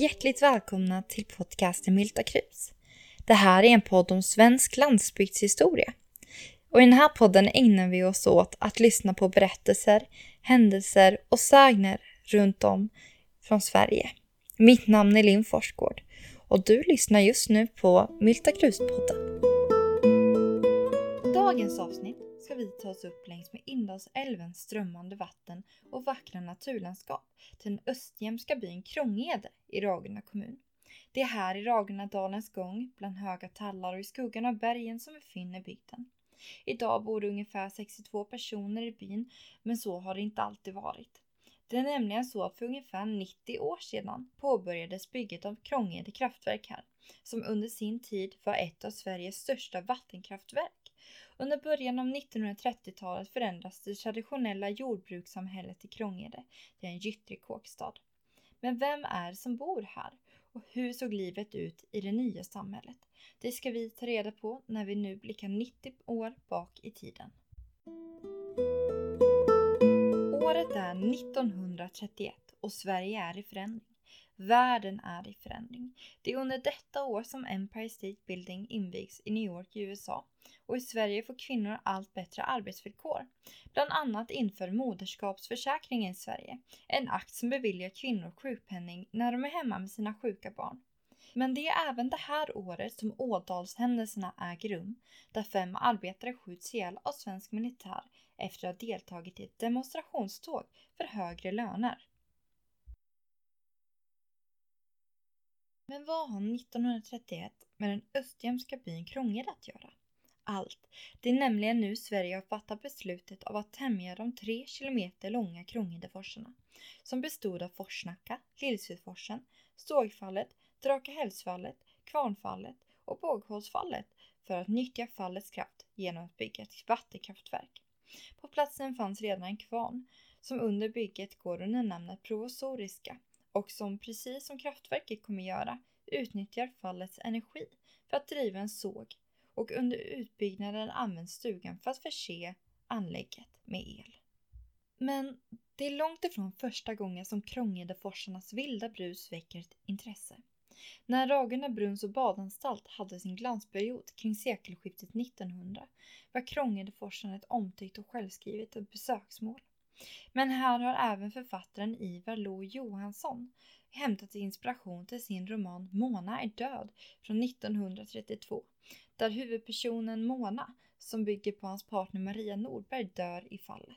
hjärtligt välkomna till podcasten Milta Krus. Det här är en podd om svensk landsbygdshistoria. Och i den här podden ägnar vi oss åt att lyssna på berättelser, händelser och sägner runt om från Sverige. Mitt namn är Linn Forsgård och du lyssnar just nu på Milta Krus-podden. Dagens avsnitt ska vi ta oss upp längs med Indalsälvens strömmande vatten och vackra naturlandskap till den östjämska byn Krångede i Ragunda kommun. Det är här i Ragundadalens gång, bland höga tallar och i skuggan av bergen som vi finner bygden. Idag bor det ungefär 62 personer i byn, men så har det inte alltid varit. Det är nämligen så att för ungefär 90 år sedan påbörjades bygget av Krångede kraftverk här, som under sin tid var ett av Sveriges största vattenkraftverk. Under början av 1930-talet förändras det traditionella jordbrukssamhället i Krångede till en gyttrig kåkstad. Men vem är det som bor här? Och hur såg livet ut i det nya samhället? Det ska vi ta reda på när vi nu blickar 90 år bak i tiden. Året är 1931 och Sverige är i förändring. Världen är i förändring. Det är under detta år som Empire State Building invigs i New York i USA och i Sverige får kvinnor allt bättre arbetsvillkor. Bland annat inför moderskapsförsäkringen i Sverige, en akt som beviljar kvinnor sjukpenning när de är hemma med sina sjuka barn. Men det är även det här året som Ådalshändelserna äger rum, där fem arbetare skjuts ihjäl av svensk militär efter att ha deltagit i ett demonstrationståg för högre löner. Men vad har 1931 med den östjämska byn Krångede att göra? Allt. Det är nämligen nu Sverige har fattat beslutet av att tämja de tre kilometer långa Krångedeforsarna som bestod av Forsnacka, Lillsutforsen, Sågfallet, Drakahällsfallet, Kvarnfallet och Båghålsfallet för att nyttja fallets kraft genom att bygga ett vattenkraftverk. På platsen fanns redan en kvarn som under bygget går under namnet Provisoriska och som precis som kraftverket kommer göra utnyttjar fallets energi för att driva en såg och under utbyggnaden används stugan för att förse anlägget med el. Men det är långt ifrån första gången som Krångedeforsarnas vilda brus väcker ett intresse. När Ragunda brunns och badanstalt hade sin glansperiod kring sekelskiftet 1900 var Krångedeforsen ett omtyckt och självskrivet besöksmål. Men här har även författaren Ivar Lo Johansson hämtat inspiration till sin roman Mona är död från 1932 där huvudpersonen Mona, som bygger på hans partner Maria Nordberg, dör i fallet.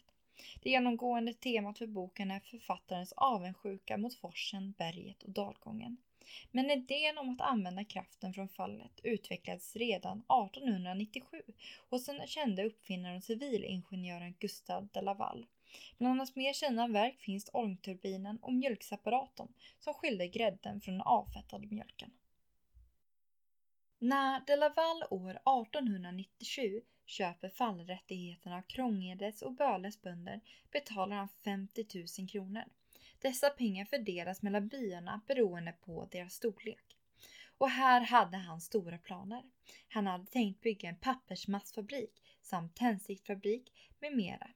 Det genomgående temat för boken är författarens avundsjuka mot forsen, berget och dalgången. Men idén om att använda kraften från fallet utvecklades redan 1897 hos den kände uppfinnaren och civilingenjören Gustave de Laval. Bland hans mer kända verk finns ångturbinen och mjölkseparatorn som skilde grädden från den avfettade mjölken. När de Laval år 1897 köper fallrättigheterna av Krångedes och Böles bönder betalar han 50 000 kronor. Dessa pengar fördelas mellan byarna beroende på deras storlek. Och här hade han stora planer. Han hade tänkt bygga en pappersmassfabrik samt tändsticksfabrik med mera.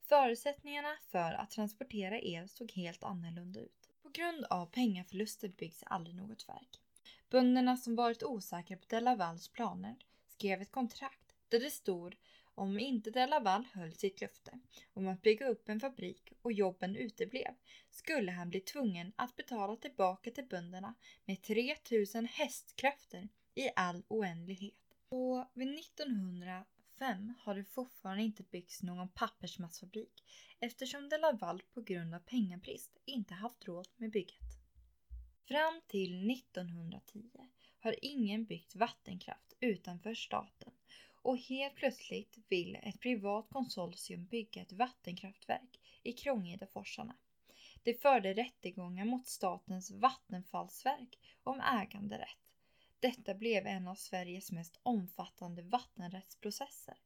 Förutsättningarna för att transportera el såg helt annorlunda ut. På grund av pengaförluster byggs aldrig något verk. Bönderna som varit osäkra på Delavalles planer skrev ett kontrakt där det stod om inte Delaval höll sitt löfte om att bygga upp en fabrik och jobben uteblev skulle han bli tvungen att betala tillbaka till bönderna med 3000 hästkrafter i all oändlighet. Och vid 1905 har det fortfarande inte byggts någon pappersmassfabrik eftersom Delaval på grund av pengabrist inte haft råd med bygget. Fram till 1910 har ingen byggt vattenkraft utanför staten och helt plötsligt vill ett privat konsortium bygga ett vattenkraftverk i Krångedeforsarna. Det förde rättegångar mot statens vattenfallsverk om äganderätt. Detta blev en av Sveriges mest omfattande vattenrättsprocesser.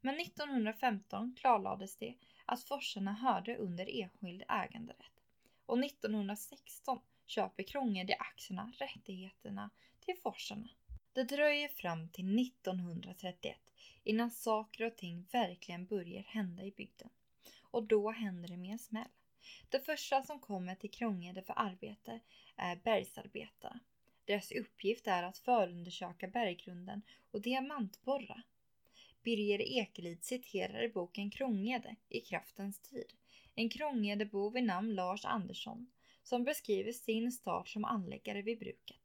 Men 1915 klarlades det att forsarna hörde under enskild äganderätt. Och 1916 köper Krångede aktierna rättigheterna till forsarna. Det dröjer fram till 1931 innan saker och ting verkligen börjar hända i bygden. Och då händer det med en smäll. Det första som kommer till Krångede för arbete är bergsarbetare. Deras uppgift är att förundersöka berggrunden och diamantborra. Birger Ekelid citerar i boken Krångede i kraftens tid en Krångedebo vid namn Lars Andersson som beskriver sin start som anläggare vid bruket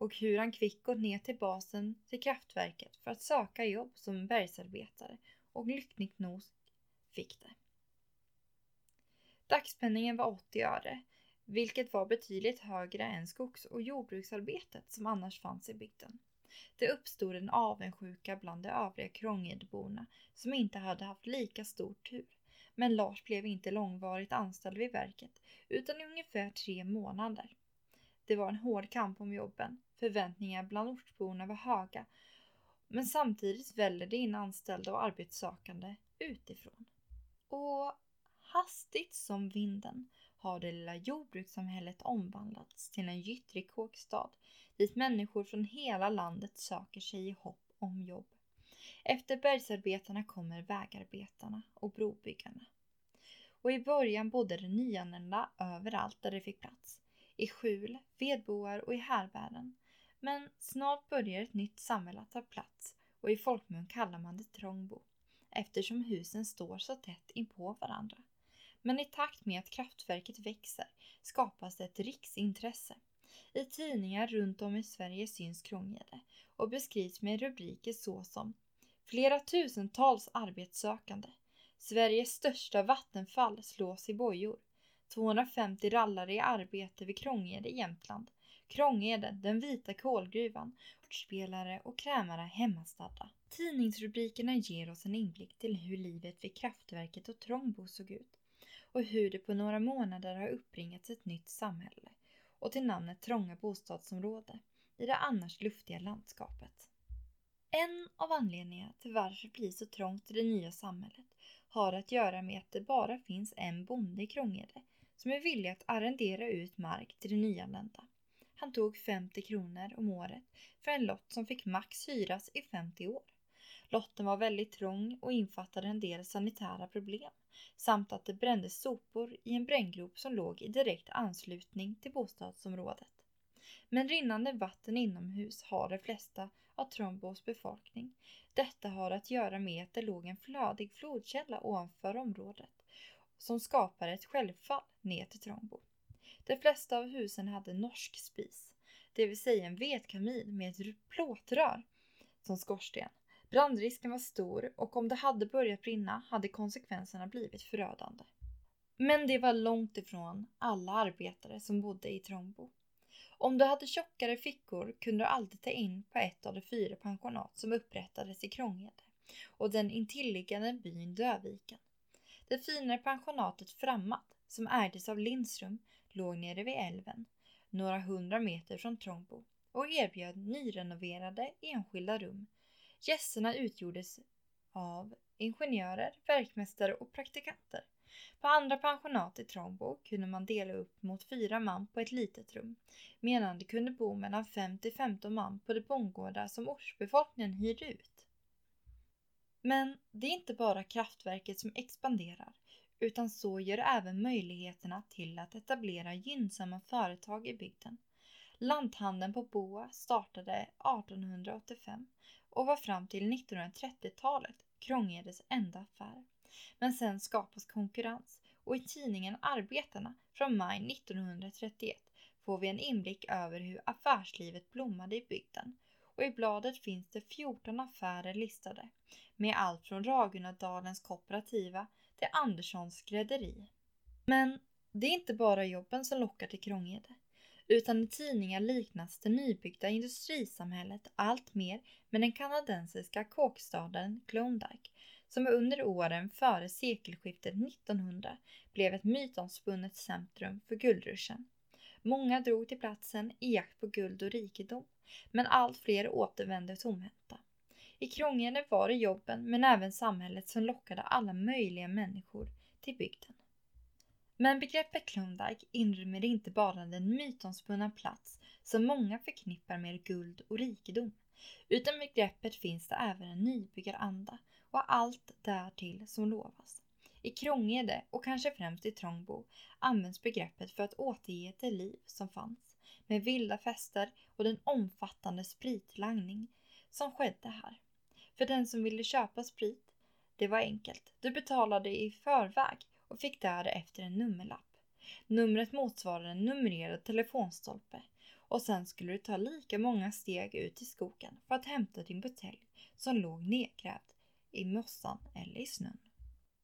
och hur han kvickt gått ner till basen till kraftverket för att söka jobb som bergsarbetare och lyckligt nog fick det. Dagspenningen var 80 öre, vilket var betydligt högre än skogs och jordbruksarbetet som annars fanns i bygden. Det uppstod en avundsjuka bland de övriga Krångedborna som inte hade haft lika stor tur. Men Lars blev inte långvarigt anställd vid verket utan i ungefär tre månader. Det var en hård kamp om jobben. Förväntningarna bland ortsborna var höga men samtidigt väller det in anställda och arbetssökande utifrån. Och hastigt som vinden har det lilla jordbrukssamhället omvandlats till en gyttrig kåkstad dit människor från hela landet söker sig i hopp om jobb. Efter bergsarbetarna kommer vägarbetarna och brobyggarna. Och i början bodde de nyanlända överallt där det fick plats. I skjul, vedboar och i härbärden. Men snart börjar ett nytt samhälle att ta plats och i folkmun kallar man det Trångbo eftersom husen står så tätt inpå varandra. Men i takt med att kraftverket växer skapas ett riksintresse. I tidningar runt om i Sverige syns Krångede och beskrivs med rubriker såsom Flera tusentals arbetssökande. Sveriges största vattenfall slås i bojor. 250 rallare i arbete vid Krångede i Jämtland. Krångede, den vita kolgruvan, kortspelare och krämare hemmastadda. Tidningsrubrikerna ger oss en inblick till hur livet vid kraftverket och Trångbo såg ut och hur det på några månader har uppbringats ett nytt samhälle och till namnet Trånga bostadsområde i det annars luftiga landskapet. En av anledningarna till varför det blir så trångt i det nya samhället har att göra med att det bara finns en bonde i Krångede som är villig att arrendera ut mark till de nyanlända. Han tog 50 kronor om året för en lott som fick max hyras i 50 år. Lotten var väldigt trång och infattade en del sanitära problem samt att det brändes sopor i en bränngrop som låg i direkt anslutning till bostadsområdet. Men rinnande vatten inomhus har de flesta av Trombos befolkning. Detta har att göra med att det låg en flödig flodkälla ovanför området som skapar ett självfall ner till Trombo. De flesta av husen hade norsk spis, det vill säga en vedkamin med ett plåtrör som skorsten. Brandrisken var stor och om det hade börjat brinna hade konsekvenserna blivit förödande. Men det var långt ifrån alla arbetare som bodde i Trombo. Om du hade tjockare fickor kunde du alltid ta in på ett av de fyra pensionat som upprättades i Krångede och den intilliggande byn Döviken. Det finare pensionatet Frammat, som ägdes av Lindström, låg nere vid älven, några hundra meter från Trångbo och erbjöd nyrenoverade enskilda rum. Gästerna utgjordes av ingenjörer, verkmästare och praktikanter. På andra pensionat i Trångbo kunde man dela upp mot fyra man på ett litet rum, medan det kunde bo mellan 5 till 15 man på de bondgårdar som ortsbefolkningen hyrde ut. Men det är inte bara kraftverket som expanderar, utan så gör även möjligheterna till att etablera gynnsamma företag i bygden. Lanthandeln på Boa startade 1885 och var fram till 1930-talet Krångedes enda affär. Men sen skapas konkurrens och i tidningen Arbetarna från maj 1931 får vi en inblick över hur affärslivet blommade i bygden och i bladet finns det 14 affärer listade med allt från Ragunadalens kooperativa till Anderssons skrädderi. Men det är inte bara jobben som lockar till Krångede utan i tidningar liknas det nybyggda industrisamhället allt mer med den kanadensiska kåkstaden Klondike som under åren före sekelskiftet 1900 blev ett mytomspunnet centrum för guldruschen. Många drog till platsen i jakt på guld och rikedom, men allt fler återvände tomhänta. I Krångede var det jobben, men även samhället som lockade alla möjliga människor till bygden. Men begreppet Klondike inrymmer inte bara den mytomspunna plats som många förknippar med guld och rikedom, utan begreppet finns det även en nybyggaranda och allt därtill som lovas. I Krångede och kanske främst i Trångbo används begreppet för att återge det liv som fanns med vilda fester och den omfattande spritlangning som skedde här. För den som ville köpa sprit, det var enkelt. Du betalade i förväg och fick därefter en nummerlapp. Numret motsvarade en numrerad telefonstolpe och sen skulle du ta lika många steg ut i skogen för att hämta din butelj som låg nedgrävd i mossan eller i snön.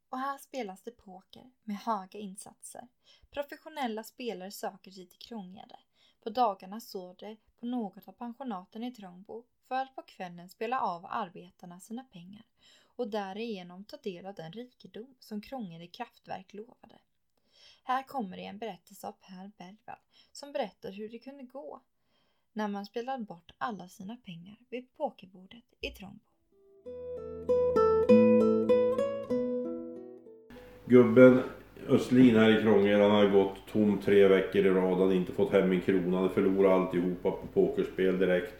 Och här spelas det poker med höga insatser. Professionella spelare söker sig till Krångede. På dagarna såg det på något av pensionaten i Trångbo för att på kvällen spela av arbetarna sina pengar och därigenom ta del av den rikedom som Krångede kraftverk lovade. Här kommer det en berättelse av Per Bergvall som berättar hur det kunde gå när man spelade bort alla sina pengar vid pokerbordet i Trångbo. Gubben Östlin här i Krångel han hade gått tom tre veckor i rad. Han inte fått hem en krona. Han förlorat alltihopa på pokerspel direkt.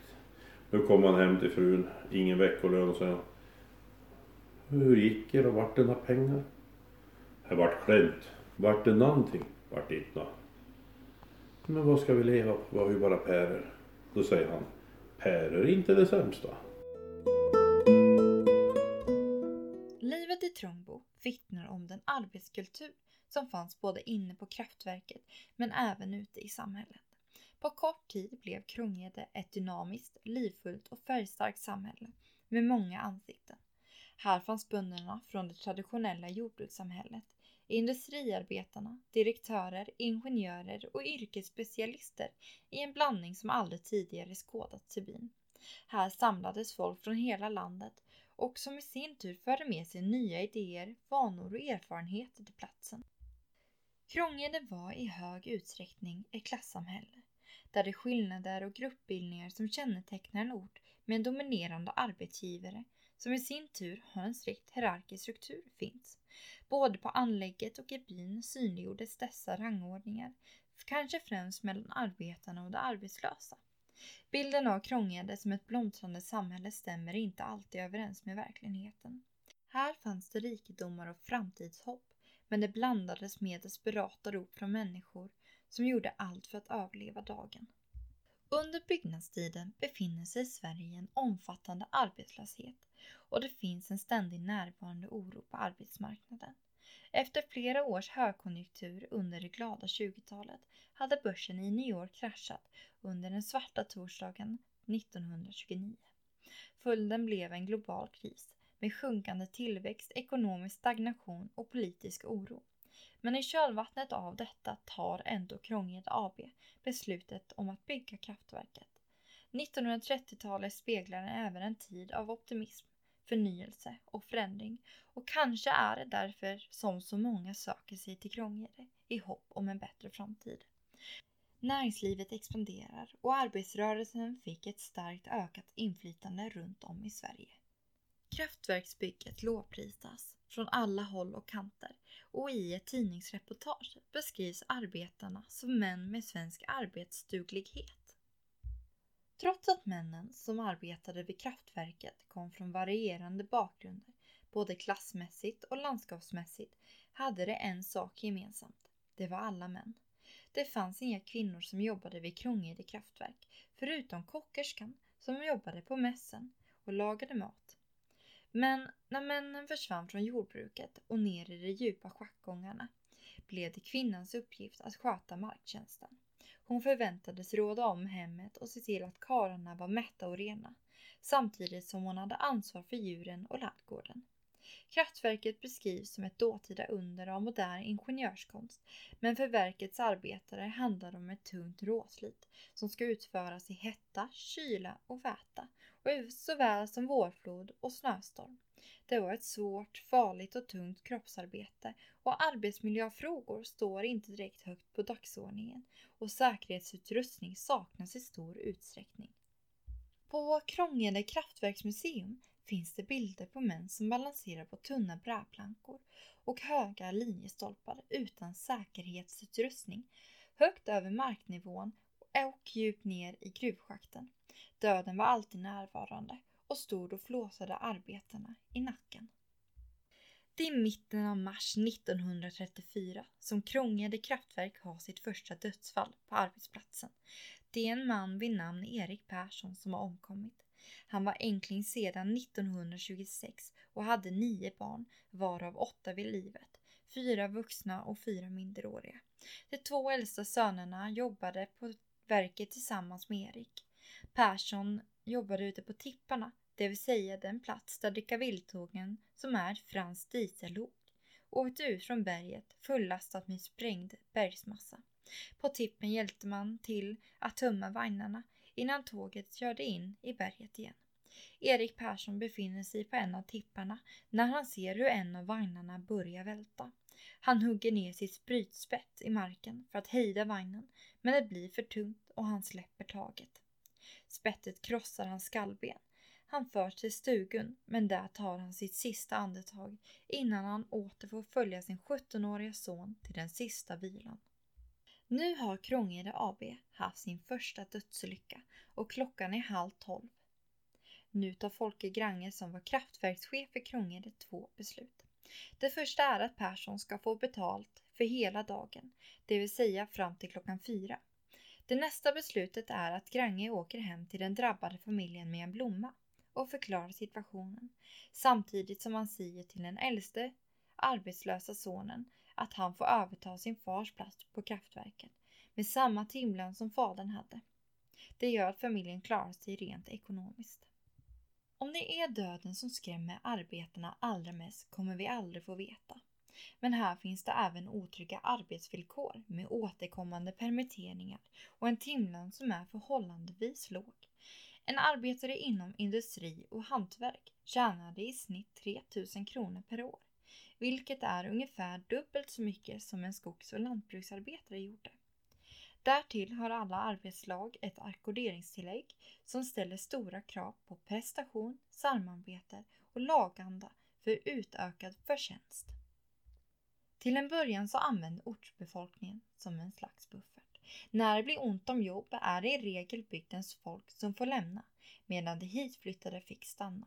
Nu kom han hem till frun. Ingen veckolön och han. Hur gick det då? Vart det några pengar? Det vart klämt. Vart det någonting? Vart det inte Men vad ska vi leva på? Vi har ju bara pärer. Då säger han. Pärer är inte det sämsta. Livet i Trångbo vittnar om den arbetskultur som fanns både inne på kraftverket men även ute i samhället. På kort tid blev Krångede ett dynamiskt, livfullt och färgstarkt samhälle med många ansikten. Här fanns bönderna från det traditionella jordbrukssamhället, industriarbetarna, direktörer, ingenjörer och yrkesspecialister i en blandning som aldrig tidigare skådats i byn. Här samlades folk från hela landet och som i sin tur förde med sig nya idéer, vanor och erfarenheter till platsen. Krångede var i hög utsträckning ett klassamhälle de skillnader och gruppbildningar som kännetecknar en ort med en dominerande arbetsgivare som i sin tur har en strikt hierarkisk struktur finns. Både på anlägget och i byn synliggjordes dessa rangordningar, kanske främst mellan arbetarna och de arbetslösa. Bilden av Krångede som ett blomstrande samhälle stämmer inte alltid överens med verkligheten. Här fanns det rikedomar och framtidshopp, men det blandades med desperata rop från människor som gjorde allt för att överleva dagen. Under byggnadstiden befinner sig Sverige i en omfattande arbetslöshet och det finns en ständig närvarande oro på arbetsmarknaden. Efter flera års högkonjunktur under det glada 20-talet hade börsen i New York kraschat under den svarta torsdagen 1929. Följden blev en global kris med sjunkande tillväxt, ekonomisk stagnation och politisk oro. Men i kölvattnet av detta tar ändå Krånged AB beslutet om att bygga kraftverket. 1930-talet speglar även en tid av optimism, förnyelse och förändring och kanske är det därför som så många söker sig till Krångede i hopp om en bättre framtid. Näringslivet expanderar och arbetsrörelsen fick ett starkt ökat inflytande runt om i Sverige. Kraftverksbygget lovprisas från alla håll och kanter och i ett tidningsreportage beskrivs arbetarna som män med svensk arbetsduglighet. Trots att männen som arbetade vid kraftverket kom från varierande bakgrunder, både klassmässigt och landskapsmässigt, hade det en sak gemensamt. Det var alla män. Det fanns inga kvinnor som jobbade vid Krångede kraftverk, förutom kockerskan som jobbade på mässen och lagade mat. Men när männen försvann från jordbruket och ner i de djupa schackgångarna blev det kvinnans uppgift att sköta marktjänsten. Hon förväntades råda om hemmet och se till att karlarna var mätta och rena, samtidigt som hon hade ansvar för djuren och laddgården. Kraftverket beskrivs som ett dåtida under av modern ingenjörskonst, men för verkets arbetare handlar det om ett tungt råslit som ska utföras i hetta, kyla och väta, och såväl som vårflod och snöstorm. Det var ett svårt, farligt och tungt kroppsarbete och arbetsmiljöfrågor står inte direkt högt på dagsordningen och säkerhetsutrustning saknas i stor utsträckning. På Krångede kraftverksmuseum finns det bilder på män som balanserar på tunna brädplankor och höga linjestolpar utan säkerhetsutrustning högt över marknivån och djupt ner i gruvschakten. Döden var alltid närvarande och stod och flåsade arbetarna i nacken. Det är mitten av mars 1934 som Krångede kraftverk har sitt första dödsfall på arbetsplatsen. Det är en man vid namn Erik Persson som har omkommit. Han var enkling sedan 1926 och hade nio barn, varav åtta vid livet, fyra vuxna och fyra minderåriga. De två äldsta sönerna jobbade på verket tillsammans med Erik. Persson jobbade ute på tipparna, det vill säga den plats där dekavilltågen, som är Frans diesellok, åkte ut från berget fullastat med sprängd bergsmassa. På tippen hjälpte man till att tömma vagnarna innan tåget körde in i berget igen. Erik Persson befinner sig på en av tipparna när han ser hur en av vagnarna börjar välta. Han hugger ner sitt sprytspett i marken för att hejda vagnen, men det blir för tungt och han släpper taget. Spettet krossar hans skallben. Han förs till stugan, men där tar han sitt sista andetag innan han åter får följa sin 17-åriga son till den sista vilan. Nu har Krångede AB haft sin första dödsolycka och klockan är halv tolv. Nu tar Folke Grange som var kraftverkschef för Krångede två beslut. Det första är att Persson ska få betalt för hela dagen, det vill säga fram till klockan fyra. Det nästa beslutet är att Grange åker hem till den drabbade familjen med en blomma och förklarar situationen samtidigt som han säger till den äldste arbetslösa sonen att han får överta sin fars plats på kraftverket med samma timlön som fadern hade. Det gör att familjen klarar sig rent ekonomiskt. Om det är döden som skrämmer arbetarna allra mest kommer vi aldrig få veta. Men här finns det även otrygga arbetsvillkor med återkommande permitteringar och en timlön som är förhållandevis låg. En arbetare inom industri och hantverk tjänade i snitt 3000 kronor per år, vilket är ungefär dubbelt så mycket som en skogs och lantbruksarbetare gjorde. Därtill har alla arbetslag ett ackordereringstillägg som ställer stora krav på prestation, samarbete och laganda för utökad förtjänst. Till en början så använde ortsbefolkningen som en slags buffert. När det blir ont om jobb är det i regel bygdens folk som får lämna medan de hitflyttade fick stanna.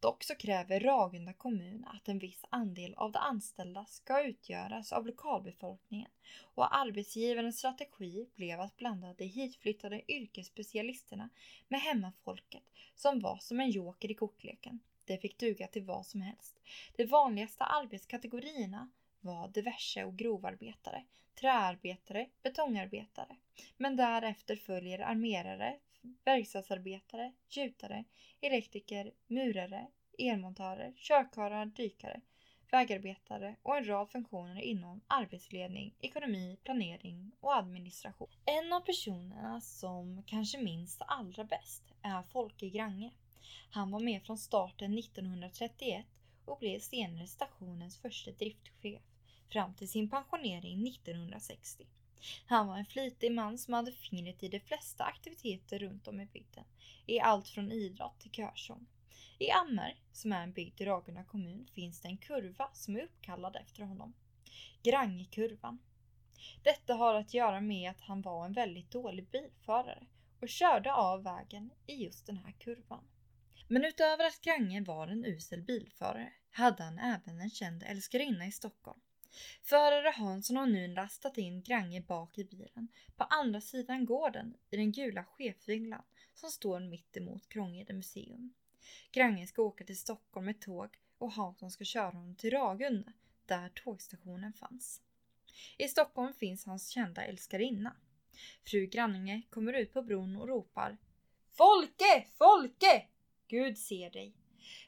Dock så kräver Ragunda kommun att en viss andel av de anställda ska utgöras av lokalbefolkningen och arbetsgivarens strategi blev att blanda de hitflyttade yrkesspecialisterna med hemmafolket som var som en joker i kortleken. Det fick duga till vad som helst. De vanligaste arbetskategorierna var diverse och grovarbetare, träarbetare, betongarbetare. Men därefter följer armerare, verkstadsarbetare, gjutare, elektriker, murare, elmontörer, körkarlar, dykare, vägarbetare och en rad funktioner inom arbetsledning, ekonomi, planering och administration. En av personerna som kanske minns allra bäst är Folke Grange. Han var med från starten 1931 och blev senare stationens första driftchef fram till sin pensionering 1960. Han var en flitig man som hade fingret i de flesta aktiviteter runt om i bygden, i allt från idrott till körsång. I Ammer, som är en bygd i Ragunda kommun, finns det en kurva som är uppkallad efter honom. Grangekurvan. Detta har att göra med att han var en väldigt dålig bilförare och körde av vägen i just den här kurvan. Men utöver att Grange var en usel bilförare hade han även en känd älskarinna i Stockholm. Förare Hansson har nu lastat in Grange bak i bilen på andra sidan gården i den gula chefvillan som står mitt emot Krångede museum. Grange ska åka till Stockholm med tåg och Hansson ska köra honom till Ragunda där tågstationen fanns. I Stockholm finns hans kända älskarinna. Fru Grange kommer ut på bron och ropar Folke! Folke! Gud ser dig.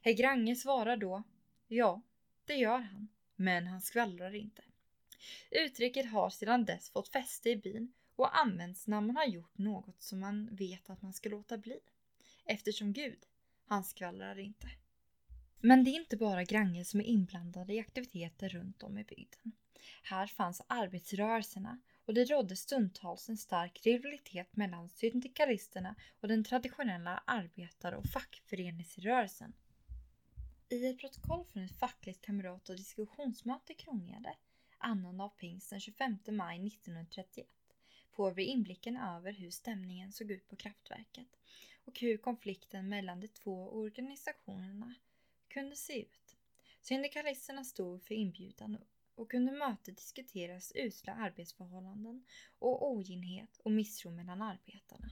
Herr Grange svarar då Ja, det gör han men han skvallrar inte. Uttrycket har sedan dess fått fäste i byn och används när man har gjort något som man vet att man ska låta bli. Eftersom Gud, han skvallrar inte. Men det är inte bara Grange som är inblandade i aktiviteter runt om i bygden. Här fanns arbetsrörelserna och det rådde stundtals en stark rivalitet mellan syndikalisterna och den traditionella arbetar och fackföreningsrörelsen. I ett protokoll från ett fackligt kamrat och diskussionsmöte i Krångede, annandag pingst den 25 maj 1931, får vi inblicken över hur stämningen såg ut på kraftverket och hur konflikten mellan de två organisationerna kunde se ut. Syndikalisterna stod för inbjudan och under mötet diskuteras usla arbetsförhållanden och oginhet och misstro mellan arbetarna.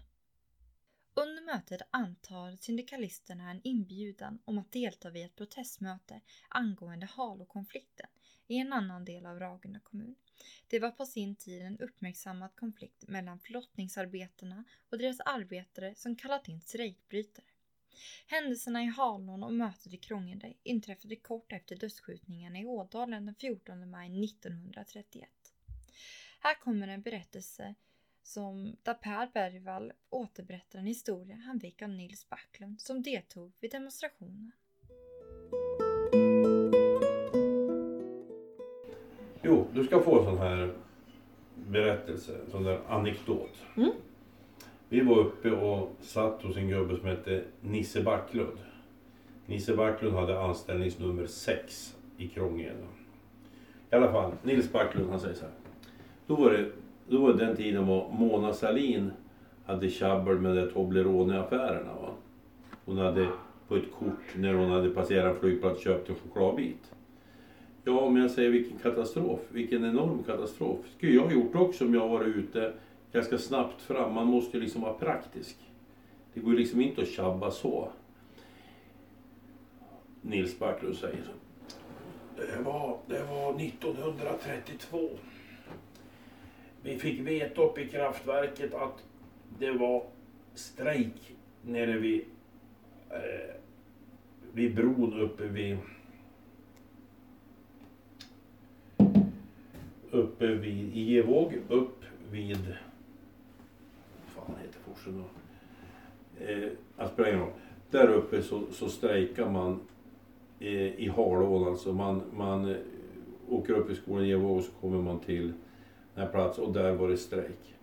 Mötet antar syndikalisterna en inbjudan om att delta vid ett protestmöte angående halokonflikten i en annan del av Ragunda kommun. Det var på sin tid en uppmärksammad konflikt mellan flottningsarbetarna och deras arbetare som kallat in strejkbrytare. Händelserna i Halon och mötet i Krångede inträffade kort efter dödsskjutningarna i Ådalen den 14 maj 1931. Här kommer en berättelse som där Per Bergvall återberättar en historia han fick av Nils Backlund som deltog vid demonstrationen. Jo, du ska få en sån här berättelse, en sån där anekdot. Mm. Vi var uppe och satt hos en gubbe som hette Nisse Backlund. Nisse Backlund hade anställningsnummer 6 i Krångede. I alla fall, Nils Backlund han säger så här. Då var det, då var det den tiden var Mona Salin hade tjabbel med det Toblerone-affärerna. Va? Hon hade på ett kort när hon hade passerat en flygplats köpt en chokladbit. Ja, men jag säger vilken katastrof, vilken enorm katastrof. skulle jag ha gjort också om jag varit ute ganska snabbt fram. Man måste ju liksom vara praktisk. Det går ju liksom inte att tjabba så. Nils Backlund säger så. Det var, det var 1932. Vi fick veta uppe i kraftverket att det var strejk nere vid, eh, vid bron uppe vid uppe vid, i Gevåg, upp vid, vad fan heter forsen då? Eh, att ingen. Där uppe så, så strejkar man eh, i Harlån alltså. Man, man eh, åker upp i skolan i Gevåg och så kommer man till den här platsen och där var det strejk.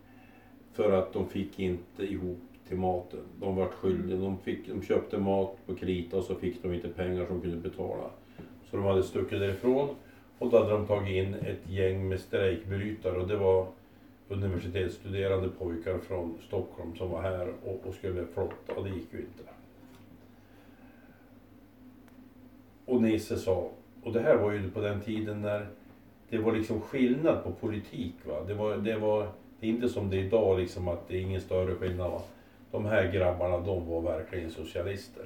För att de fick inte ihop till maten. De var skyldiga. De, fick, de köpte mat på krita och så fick de inte pengar som de kunde betala. Så de hade stuckit därifrån och då hade de tagit in ett gäng med strejkbrytare och det var universitetsstuderande pojkar från Stockholm som var här och, och skulle flotta och det gick ju inte. Och Nisse sa, och det här var ju på den tiden när det var liksom skillnad på politik. Va? Det, var, det, var, det är inte som det är idag liksom att det är ingen större skillnad. Va? De här grabbarna de var verkligen socialister.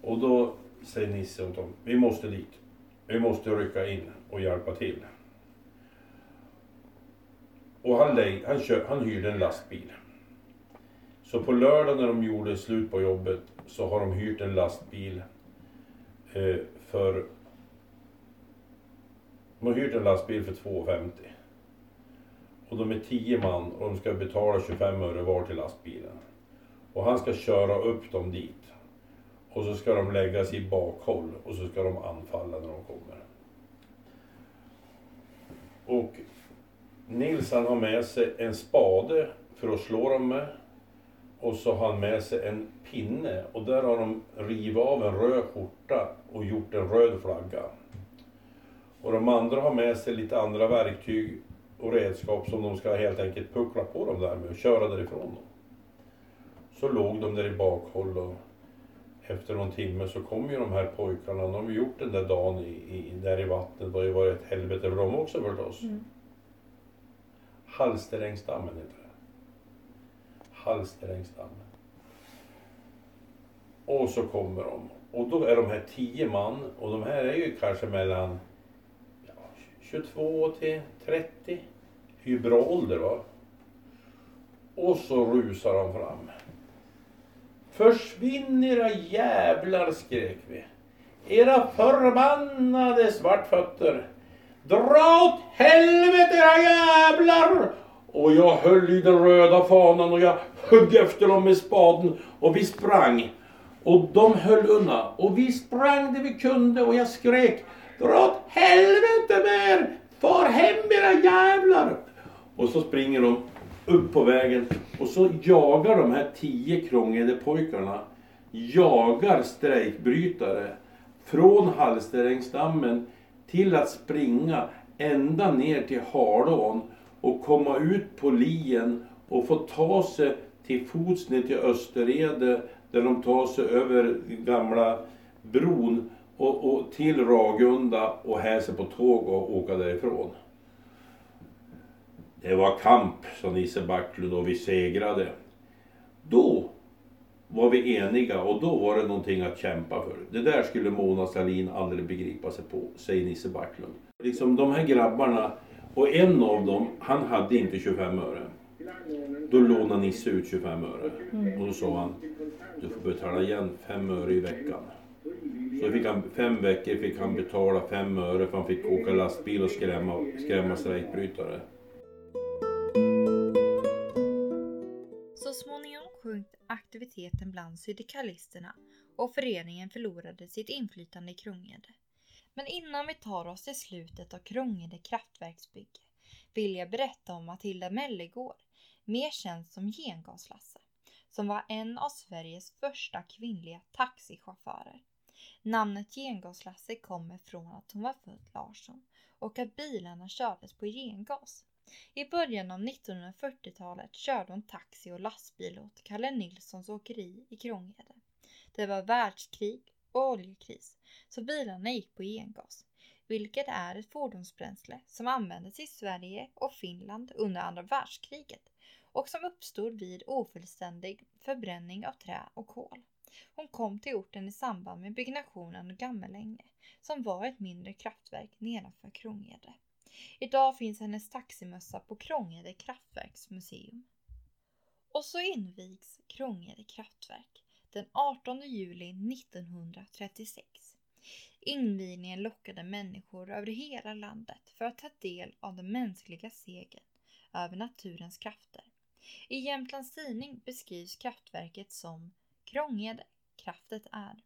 Och då säger Nisse åt dem, vi måste dit. Vi måste rycka in och hjälpa till. Och han, han, kör, han hyrde en lastbil. Så på lördag när de gjorde slut på jobbet så har de hyrt en lastbil eh, för... De har hyrt en lastbil för 2,50. Och de är 10 man och de ska betala 25 öre var till lastbilen. Och han ska köra upp dem dit. Och så ska de läggas i bakhåll och så ska de anfalla när de kommer. Och Nils han har med sig en spade för att slå dem med. Och så har han med sig en pinne och där har de rivit av en röd skjorta och gjort en röd flagga. Och de andra har med sig lite andra verktyg och redskap som de ska helt enkelt puckla på dem där med och köra därifrån. Dem. Så låg de där i bakhåll och efter någon timme så kom ju de här pojkarna, de har gjort den där dagen i, i, där i vattnet, det har ju varit ett helvete för dem också förstås. Mm. Halsterängsdammen heter det. Halsterängsdammen. Och så kommer de. Och då är de här tio man och de här är ju kanske mellan 22 till 30. Det är ju bra ålder va. Och så rusar de fram. Försvinn era jävlar, skrek vi. Era förbannade svartfötter. Dra åt helvete era jävlar! Och jag höll i den röda fanan och jag högg efter dem med spaden och vi sprang. Och de höll undan och vi sprang det vi kunde och jag skrek Dra åt helvete med er! Far hem era jävlar! Och så springer de upp på vägen och så jagar de här tio krångede pojkarna jagar strejkbrytare från Hallsterängsdammen till att springa ända ner till Halån och komma ut på lien och få ta sig till fots ner till Österede där de tar sig över gamla bron och, och till Ragunda och hälsa på tåg och åka därifrån. Det var kamp, sa Nisse Backlund och vi segrade. Då var vi eniga och då var det någonting att kämpa för. Det där skulle Mona Sahlin aldrig begripa sig på, säger Nisse Backlund. Liksom de här grabbarna, och en av dem, han hade inte 25 öre. Då lånade Nisse ut 25 öre. Och då sa han, du får betala igen 5 öre i veckan. Så fick han, fem veckor fick han betala fem öre för han fick åka lastbil och skrämma, skrämma strejkbrytare. Så småningom sjönk aktiviteten bland syndikalisterna och föreningen förlorade sitt inflytande i Krångede. Men innan vi tar oss till slutet av Krångede kraftverksbygge vill jag berätta om Matilda Mellegård, mer känd som Gengaslasse, som var en av Sveriges första kvinnliga taxichaufförer. Namnet Gengaslasse kommer från att hon var född Larsson och att bilarna kördes på gengas. I början av 1940-talet körde hon taxi och lastbil åt Kalle Nilssons åkeri i Krångede. Det var världskrig och oljekris, så bilarna gick på gengas, vilket är ett fordonsbränsle som användes i Sverige och Finland under andra världskriget och som uppstod vid ofullständig förbränning av trä och kol. Hon kom till orten i samband med byggnationen av Gammelänge, som var ett mindre kraftverk nedanför Krångede. Idag finns hennes taximössa på Krångede kraftverksmuseum. Och så invigs Krångede kraftverk den 18 juli 1936. Invigningen lockade människor över hela landet för att ta del av den mänskliga segern över naturens krafter. I Jämtlands Tidning beskrivs kraftverket som Krångede, kraftet är.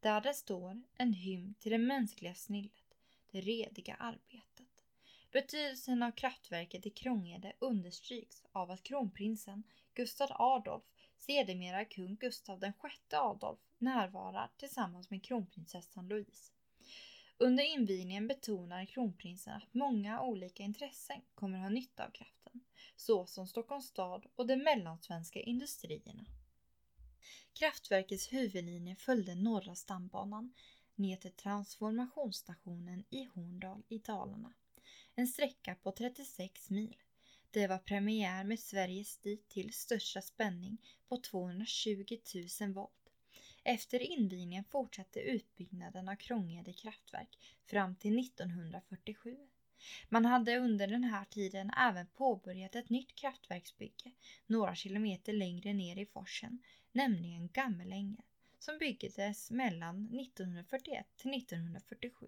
Där det står en hymn till det mänskliga snillet, det rediga arbetet. Betydelsen av kraftverket i Krångede understryks av att kronprinsen Gustav Adolf, sedermera kung Gustav den sjätte Adolf, närvarar tillsammans med kronprinsessan Louise. Under invigningen betonar kronprinsen att många olika intressen kommer ha nytta av kraften, såsom Stockholms stad och de mellansvenska industrierna. Kraftverkets huvudlinje följde Norra stambanan ner till transformationsstationen i Horndal i Dalarna. En sträcka på 36 mil. Det var premiär med Sveriges dittills största spänning på 220 000 volt. Efter invigningen fortsatte utbyggnaden av Krångede kraftverk fram till 1947. Man hade under den här tiden även påbörjat ett nytt kraftverksbygge några kilometer längre ner i forsen, nämligen Gammelänge, som byggdes mellan 1941 till 1947.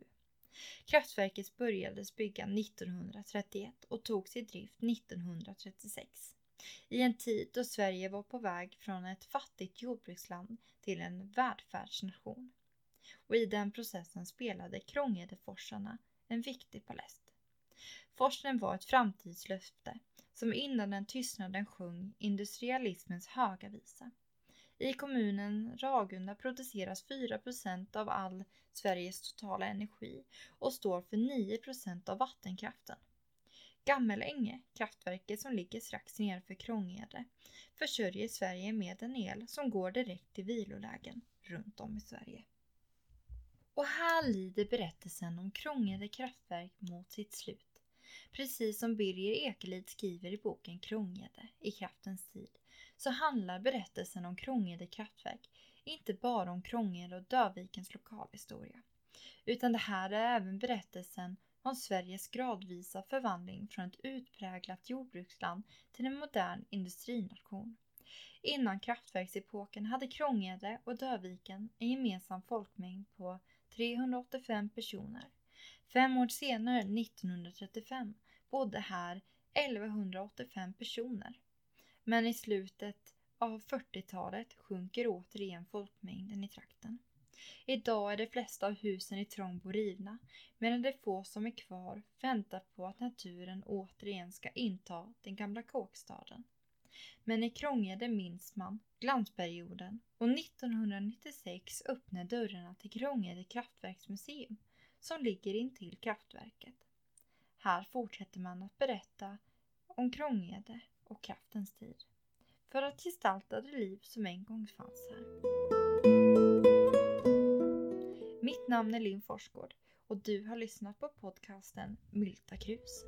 Kraftverket börjades bygga 1931 och togs i drift 1936. I en tid då Sverige var på väg från ett fattigt jordbruksland till en välfärdsnation. Och i den processen spelade Krångedeforsarna en viktig palest. Forsen var ett framtidslöfte som innan den tystnaden sjöng industrialismens höga visa. I kommunen Ragunda produceras 4% av all Sveriges totala energi och står för 9% av vattenkraften. Gammelänge, kraftverket som ligger strax nedanför Krångede, försörjer Sverige med en el som går direkt till vilolägen runt om i Sverige. Och här lider berättelsen om Krångede kraftverk mot sitt slut. Precis som Birger Ekelid skriver i boken Krångede i kraftens tid så handlar berättelsen om Krångede kraftverk inte bara om Krångede och Dövikens lokalhistoria. Utan det här är även berättelsen om Sveriges gradvisa förvandling från ett utpräglat jordbruksland till en modern industrination. Innan kraftverksepoken hade Krångede och Döviken en gemensam folkmängd på 385 personer. Fem år senare, 1935, bodde här 1185 personer. Men i slutet av 40-talet sjunker återigen folkmängden i trakten. Idag är de flesta av husen i Trångbo rivna medan de få som är kvar väntar på att naturen återigen ska inta den gamla kåkstaden. Men i Krångede minns man glansperioden och 1996 öppnar dörrarna till Krångede kraftverksmuseum som ligger intill kraftverket. Här fortsätter man att berätta om Krångede och kraftens tid. För att gestalta det liv som en gång fanns här. Mitt namn är Linn Forsgård och du har lyssnat på podcasten Mylta krus.